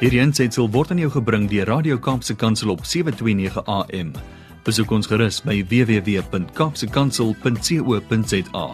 Hierdie aanseit word aan jou gebring deur Radio Kaapse Kansel op 7:29 AM. Besoek ons gerus by www.kapsekansel.co.za.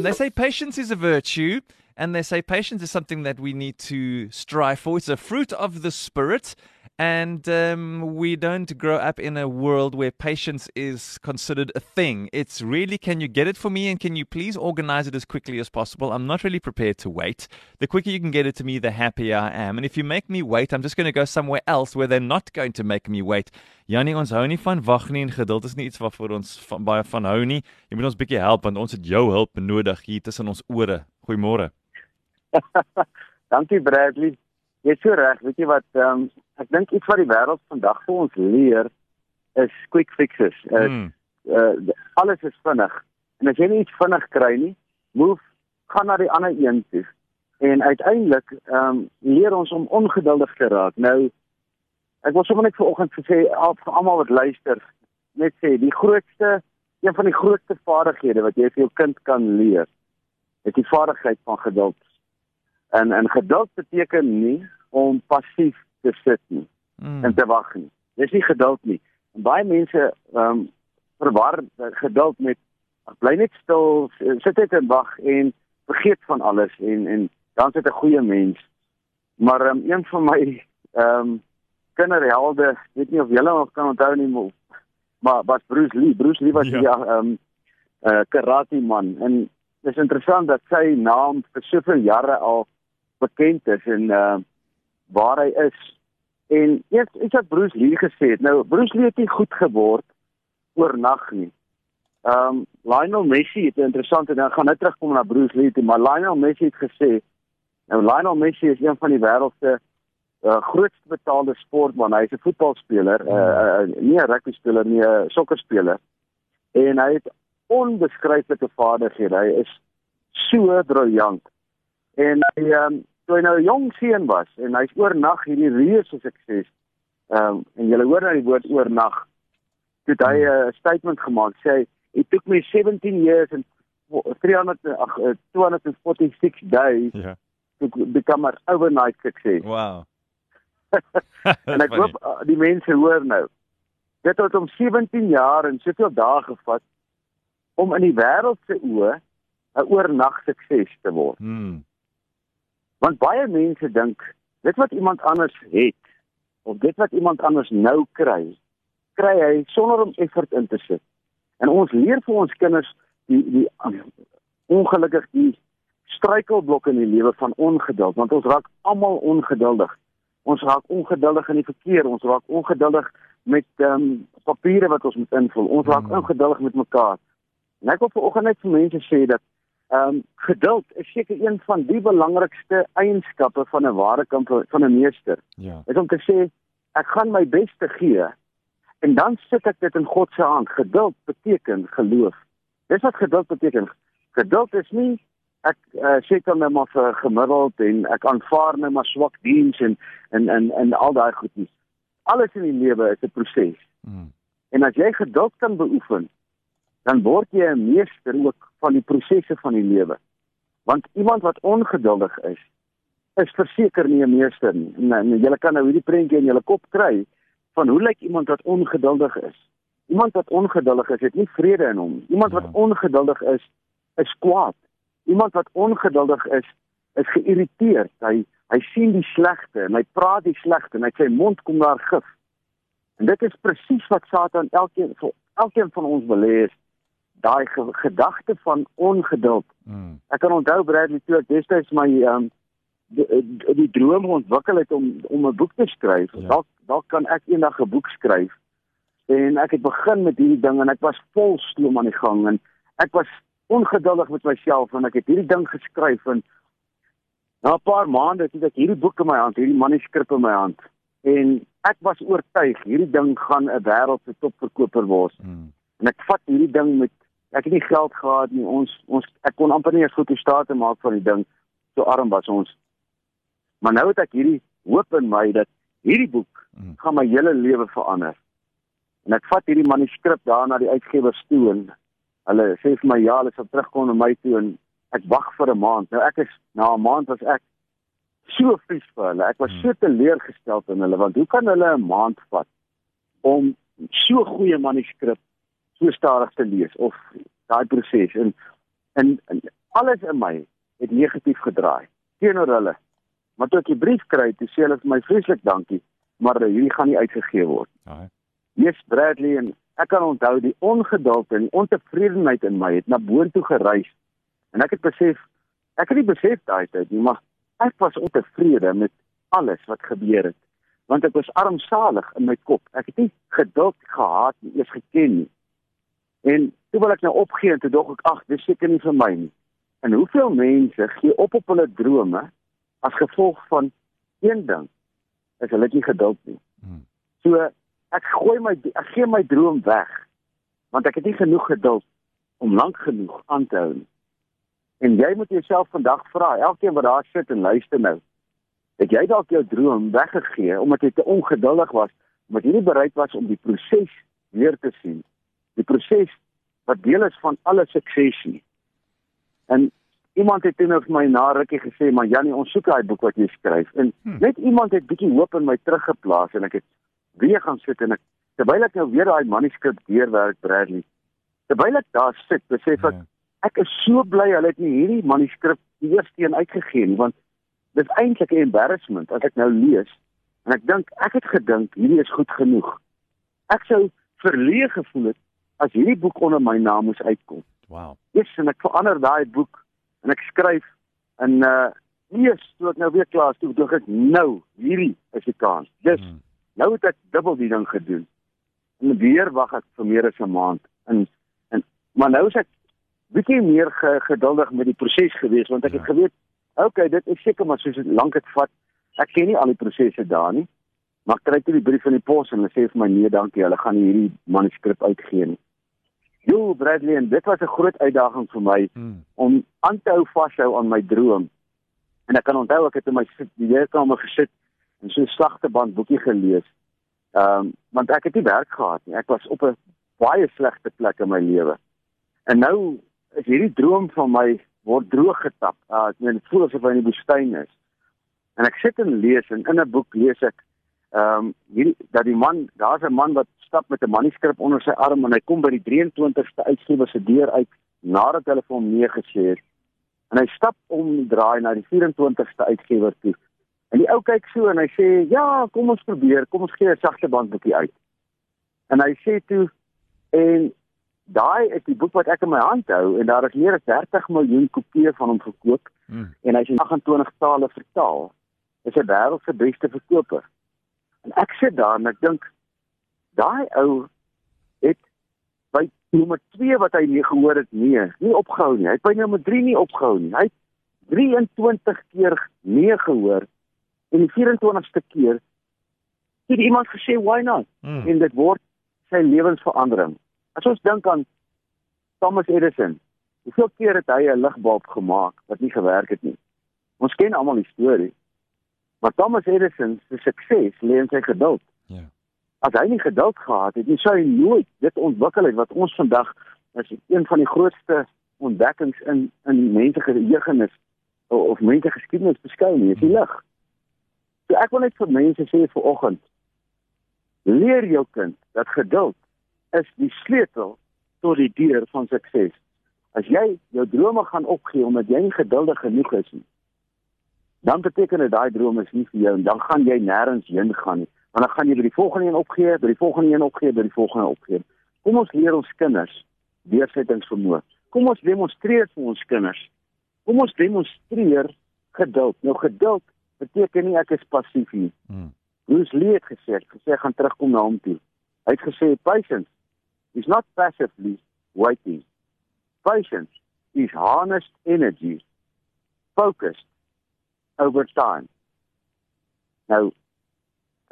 They say patience is a virtue, and they say patience is something that we need to strive for. It's a fruit of the spirit. And um, we don't grow up in a world where patience is considered a thing. It's really, can you get it for me and can you please organize it as quickly as possible? I'm not really prepared to wait. The quicker you can get it to me, the happier I am. And if you make me wait, I'm just going to go somewhere else where they're not going to make me wait. Jannie, ons hou nie van wag nie en geduld is nie iets waarvoor ons van, baie van hou nie. Jy moet ons bietjie help want ons het jou hulp nodig hier tussen ons ore. Goeiemôre. Dankie Bradley. Jy's so reg, weet jy wat ehm um, ek dink iets wat die wêreld vandag vir ons leer is quick fixes. Uh, mm. uh alles is vinnig. En as jy nie iets vinnig kry nie, move gaan na die ander een toe. En uiteindelik ehm um, leer ons om ongeduldig te raak. Nou ek wil sommer net vanoggend sê vir almal wat luister, net sê die grootste een van die grootste vaardighede wat jy vir jou kind kan leer, is die vaardigheid van geduld. En en geduld beteken nie om passief te sit nie mm. en te wag nie. Dis nie geduld nie. En baie mense ehm um, verwar geduld met bly net stil, sit net en wag en vergeet van alles en en dan sit 'n goeie mens. Maar um, een van my ehm um, kinderhelde, weet nie of julle nog kan onthou nie, maar was Bruce Lee. Bruce Lee was ja ehm ja, um, uh, karate man en dis interessant dat sy naam vir soveel jare al bekend is en uh waar hy is. En eers iets wat Bruce Lee gesê het. Nou Bruce Lee het nie goed geword oornag nie. Um Lionel Messi het 'n interessante ding gaan nou terugkom na Bruce Lee, toe, maar Lionel Messi het gesê nou Lionel Messi is een van die wêreld se uh, grootste betaalde sportman. Hy's 'n voetbalspeler, uh, uh, nie 'n rugby speler nie, 'n sokkerspeler. En hy het onbeskryflike vaardighede. Hy is so briljant. En hy um, toe hy nou 'n jong seun was en hy's oornag hierdie reuse sukses. Ehm um, en jy hoor nou die woord oornag. Toe hy 'n uh, statement gemaak sê it took me 17 years and 300 ag 246 days yeah. to become an overnight success. Wow. en ek hoop uh, die mense hoor nou. Dit het hom 17 jaar en soveel dae gevat om in die wêreld se oë 'n oornag sukses te word. Hmm. Want baie mense dink dit wat iemand anders het of dit wat iemand anders nou kry, kry hy sonder om effort in te sit. En ons leer vir ons kinders die die ongelukkig die struikelblokke in die lewe van ongeduld want ons raak almal ongeduldig. Ons raak ongeduldig in die verkeer, ons raak ongeduldig met ehm um, papiere wat ons moet invul. Ons raak hmm. ongeduldig met mekaar. En ek wil vir oggend net vir mense sê dat Ehm um, geduld is seker een van die belangrikste eienskappe van 'n ware kind van 'n meester. Ja. Is om te sê ek gaan my bes te gee en dan sit ek dit in God se hand. Geduld beteken geloof. Dis wat geduld beteken. Geduld is nie ek uh, sê dan net maar vir gemiddeld en ek aanvaar net maar swak diens en en en en al daai goedjies. Alles in die lewe is 'n proses. Mm. En as jy geduld kan beoefen, dan word jy 'n meester ook van die prosesse van die lewe. Want iemand wat ongeduldig is, is verseker nie 'n meester nie. En jy kan nou hierdie prentjie in jou kop kry van hoe lyk iemand wat ongeduldig is? Iemand wat ongeduldig is, het nie vrede in hom. Iemand wat ja. ongeduldig is, is kwaad. Iemand wat ongeduldig is, is geïrriteerd. Hy hy sien die slegte en hy praat die slegte en hy sy mond kom daar gif. En dit is presies wat Satan elkeen vir elkeen van ons wil hê daai gedagte van ongeduld. Mm. Ek kan onthou Bradley toe ek destyds my ehm um, die, die droom ontwikkel het om om 'n boek te skryf. Ja. Dalk dalk kan ek eendag 'n boek skryf. En ek het begin met hierdie ding en ek was vol stoom aan die gang en ek was ongeduldig met myself en ek het hierdie ding geskryf en na 'n paar maande het ek hierdie boek in my hand, hierdie manuskrip in my hand en ek was oortuig hierdie ding gaan 'n wêreldse topverkoper word. Mm. En ek vat hierdie ding met ek het nie geld gehad nie. Ons ons ek kon amper nie eens goed gestaan te maak van die ding. So arm was ons. Maar nou het ek hierdie hoop in my dat hierdie boek mm. gaan my hele lewe verander. En ek vat hierdie manuskrip daar na die uitgewers toe en hulle sê vir my ja, hulle sal terugkom na my toe en ek wag vir 'n maand. Nou ek is na 'n maand was ek so vies vir hulle. Ek was Hmm. so teleurgesteld in hulle want hoe kan hulle 'n maand vat om so goeie manuskrip so stadig te lees of daai proses en, en en alles in my het negatief gedraai teenoor hulle. Maar toe ek die brief kry, toe sê hulle vir my vreeslik dankie, maar hierdie gaan nie uitgegee word. Ja. Yes Bradley en ek kan onthou die ongeduld en die ontevredenheid in my het na boontoe gereis. En ek het besef ek het nie besef daai tyd nie, maar ek was ontevrede met alles wat gebeur het. Want ek was armsalig in my kop. Ek het nie geduld gehad nie, eers geken nie. En toe wil ek nou opgee en toe dog ek ag, dis seker nie vir my nie. En hoeveel mense gee op op hulle drome as gevolg van een ding is hulle nie geduld nie. Hmm. So ek gooi my ek gee my droom weg want ek het nie genoeg geduld om lank genoeg aan te hou nie. En jy moet jouself vandag vra, elkeen wat daar sit en luister nou, het jy dalk jou droom weggegee omdat jy te ongeduldig was, omdat jy nie bereid was om die proses weer te sien. Die proses wat deel is van alle sukses nie. En iemand het teenoor my na rukkie gesê, "Maar Jannie, ons soek daai boek wat jy skryf." En Hmm. net iemand het bietjie hoop in my teruggeplaas en ek het weer gaan sit en ek terwyl ek nou weer daai manuskrip deurwerk Bradley. Terwyl ek daar sit, besef ek Ja. ek is so bly hulle het nie hierdie manuskrip die eerste een uitgegee nie want dit is eintlik 'n embarrassment as ek nou lees en ek dink ek het gedink hierdie is goed genoeg. Ek sou verleë gevoel het as hierdie boek onder my naam moes uitkom. Wow. Yes, en ek verander daai boek en ek skryf en uh lees toe ek nou weer klaar toe dink ek nou hierdie is die kans. Dis Hmm. nou het ek dubbel die ding gedoen. En weer wag ek vir meer as 'n maand. En en maar nou is ek bietjie meer ge, geduldig met die proses gewees want ek Ja. het geweet, okay, dit is seker maar soos dit lank het vat. Ek ken nie al die prosesse daar nie. Maar ek kry toe die brief van die pos en hulle sê vir my nee, dankie, hulle gaan nie hierdie manuskrip uitgee nie. Jo, Bradley, en dit was 'n groot uitdaging vir my Hmm. om aan te hou vashou aan my droom. En ek kan onthou ek het in my leerkamer gesit en so 'n slagte band boekie gelees. Ehm um, want ek het nie werk gehad nie. Ek was op 'n baie slegte plek in my lewe. En nou is hierdie droom van my word droog getap. Uh, ek meen dit voel asof hy in die woestyn is. En ek sit en lees en in 'n boek lees ek ehm um, hierdie dat die man, daar's 'n man wat stap met 'n manuskrip onder sy arm en hy kom by die 23ste uitgewer se deur uit nadat hulle vir hom nee gesê het. En hy stap om die draai na die 24ste uitgewer toe. En die ou kyk so en hy sê, "Ja, kom ons probeer. Kom ons gee 'n sagte bandboekie uit." En hy sê toe en daai is die boek wat ek in my hand hou en daar is meer as 30 miljoen kopieë van hom verkoop Hmm. en hy's in 28 tale vertaal. Is 'n wêreld se beste verkoper. En ek sit daar en ek dink daai ou het by nommer 2 wat hy nie gehoor het nee, nie opgehou nie. Hy het by nommer 3 nie opgehou nie. Hy het 23 keer nee gehoor en die 24ste keer het iemand gesê why not Hmm. en dit word sy lewensverandering. As ons dink aan Thomas Edison, hoeveel keer het hy 'n ligbulb gemaak wat nie gewerk het nie? Ons ken almal die storie. Maar Thomas Edison se sukses lê in sy geduld. Ja. As hy nie geduld gehad het nie, sou hy nooit dit ontwikkel het wat ons vandag as een van die grootste ontdekkings in in mense geheugenis of, of mense geskiedenis beskou nie, is die lig. So ek wil net vir mense sê vir oggend leer jou kind dat geduld is die sleutel tot die deur van sukses. As jy jou drome gaan opgee omdat jy nie geduldig genoeg is nie, dan beteken dit daai droom is nie vir jou en dan gaan jy nêrens heen gaan nie. Want dan gaan jy by die volgende een opgee, by die volgende een opgee, by die volgende opgee. Kom ons leer ons kinders deursettingsvermoë. Kom ons demonstreer vir ons kinders. Kom ons demonstreer geduld. Nou geduld beteken nie ek is passief nie. Hmm. Bruce Lee het gesê, gesê hy gaan terugkom na hom toe. Hy het gesê patience is not passively waiting. Patience is harnessed energy focused over time. Nou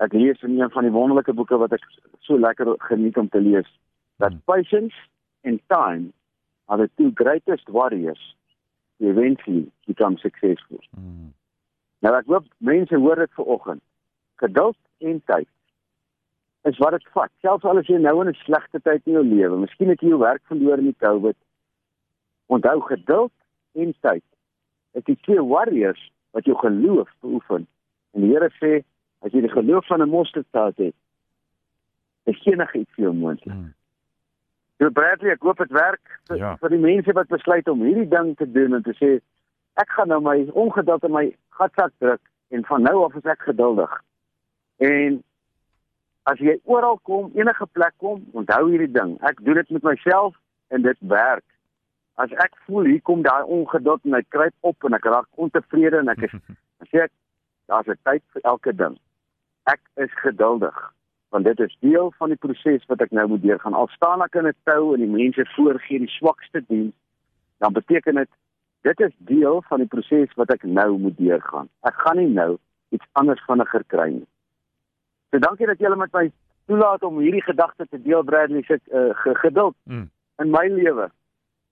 ek lees in een van die wonderlike boeke wat ek so lekker geniet om te lees dat Hmm. patience and time are the two greatest warriors who eventually become successful. Hmm. Nou ek hoop mense hoor dit vanoggend. Geduld en tyd is wat dit vat. Selfs al is jy nou in 'n slegte tyd in jou lewe, miskien het jy jou werk verloor in die COVID. Onthou geduld en tyd is die twee warriors wat jou geloof beoefen. En die Here sê as jy die geloof van 'n mosterdsaad het, is enige iets vir jou moontlik. Hmm. So Bradley, ek hoop dit werk vir, ja. vir die mense wat besluit om hierdie ding te doen en te sê ek gaan nou my ongeduld in my gatsak druk en van nou af is ek geduldig. En as jy oral kom, enige plek kom, onthou hierdie ding. Ek doen dit met myself en dit werk. As ek voel hier kom daai ongeduld en hy kruip op en ek raak ontevrede en ek is sê ek daar's 'n tyd vir elke ding. Ek is geduldig want dit is deel van die proses wat ek nou moet deurgaan. Al staan ek in 'n tou en die mense voorgee die swakste diens, dan beteken dit dit is deel van die proses wat ek nou moet deurgaan. Ek gaan nie nou iets anders vinniger kry nie. So dankie dat julle met my toelaat om hierdie gedagte te deel Bradley se uh, geduld mm. in my lewe.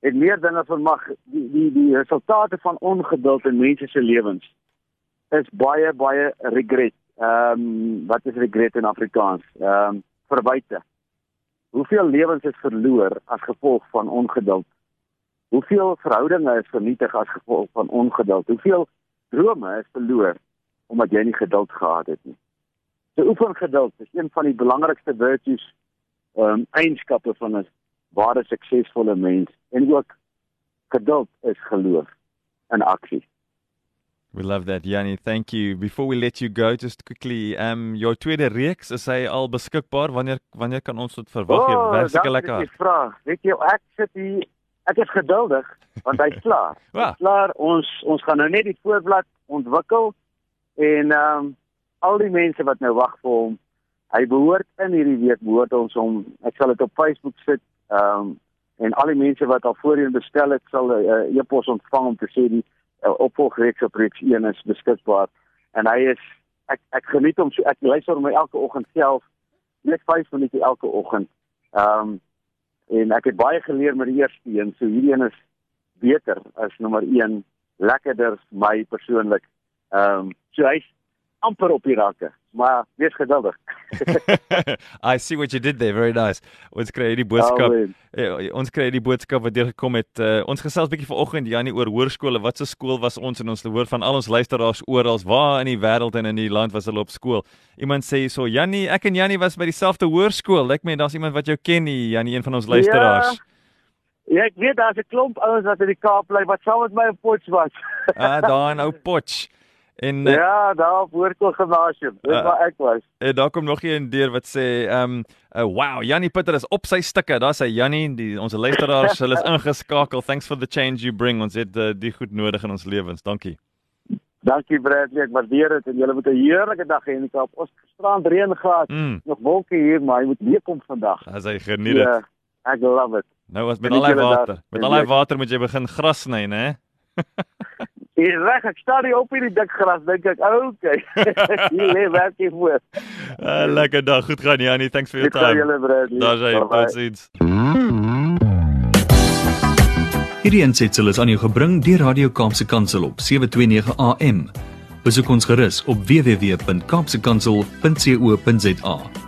Het meer dinge vermag die die die resultate van ongeduld in mense se lewens is baie baie regret. Ehm um, wat is regret in Afrikaans? Ehm um, verwyte. Hoeveel lewens is verloor as gevolg van ongeduld? Hoeveel verhoudinge is vernietig as gevolg van ongeduld? Hoeveel drome is verloor omdat jy nie geduld gehad het nie? So oefen geduld is een van die belangrikste virtues ehm um, eienskappe van 'n ware suksesvolle mens en ook geduld is geloof in aksie. We love that Yanni. Thank you. Before we let you go just quickly um your tweede reeks is hy al beskikbaar wanneer wanneer kan ons dit verwag? Jy oh, werk seker lekker. Ek vra, weet jy ek sit hier ek is geduldig want hy's klaar. Hy's klaar. Ons ons gaan nou net die voorblad ontwikkel en um, al die mense wat nou wag vir hom. Hy behoort in hierdie week behoort ons om ek sal dit op Facebook sit. Ehm um, en al die mense wat al voorheen bestel het sal 'n uh, e-pos ontvang om te sê die uh, opvolgreeks op reeks 1 is beskikbaar. En hy is ek ek geniet hom so ek luister hom elke oggend self net 5 minute elke oggend. Ehm um, en ek het baie geleer met die eerste een. So hierdie een is beter as nommer 1, lekkerder vir my persoonlik. Ehm um, so hy's amper op die rakke, maar wees geduldig. I see what you did there, very nice. Ons kry hierdie boodskap. Oh, ons kry hierdie boodskap wat deur gekom het. Uh, ons gesels bietjie vanoggend Janie oor hoërskole. Wat 'n skool was ons en ons hoor van al ons luisteraars oral waar in die wêreld en in die land was hulle op skool. Iemand sê so Janie, ek en Janie was by dieselfde hoërskool. Lyk my daar's iemand wat jou ken nie, Janie, een van ons luisteraars. Ja. Ja, ek weet daar's 'n klomp ouens wat in die Kaap bly wat saam met my op Potch was. ah, daar in ou Potch. En eh, Ja, daar op Hoërskool Gimnasium. Dis uh, waar ek was. En daar kom nog een deur wat sê, ehm, um, uh, wow, Jannie Pieter is op sy stukke. Daar sê Jannie, die ons luisteraars, hulle is ingeskakel. Thanks for the change you bring. Ons het uh, die goed nodig in ons lewens. Dankie. Dankie Bradley, ek waardeer dit en julle moet 'n heerlike dag hê in die Kaap. Ons strand reën gehad. Mm. Nog wolke hier, maar hy moet weer kom vandag. As hy geniet dit. Ja, ek love it. Nou as met al die water. Met al die water moet jy begin gras sny, né? Hier reg ek staan hier op hierdie dik gras dink ek okay. hier lê werk hier voor. Uh, lekker dag. Goed gaan Janie. Thanks for your time. Daar's hy. Totsiens. Hierdie aansetsel is aan jou gebring deur Radio Kaapse Kansel op 729 AM. Besoek ons gerus op www.kaapsekansel.co.za.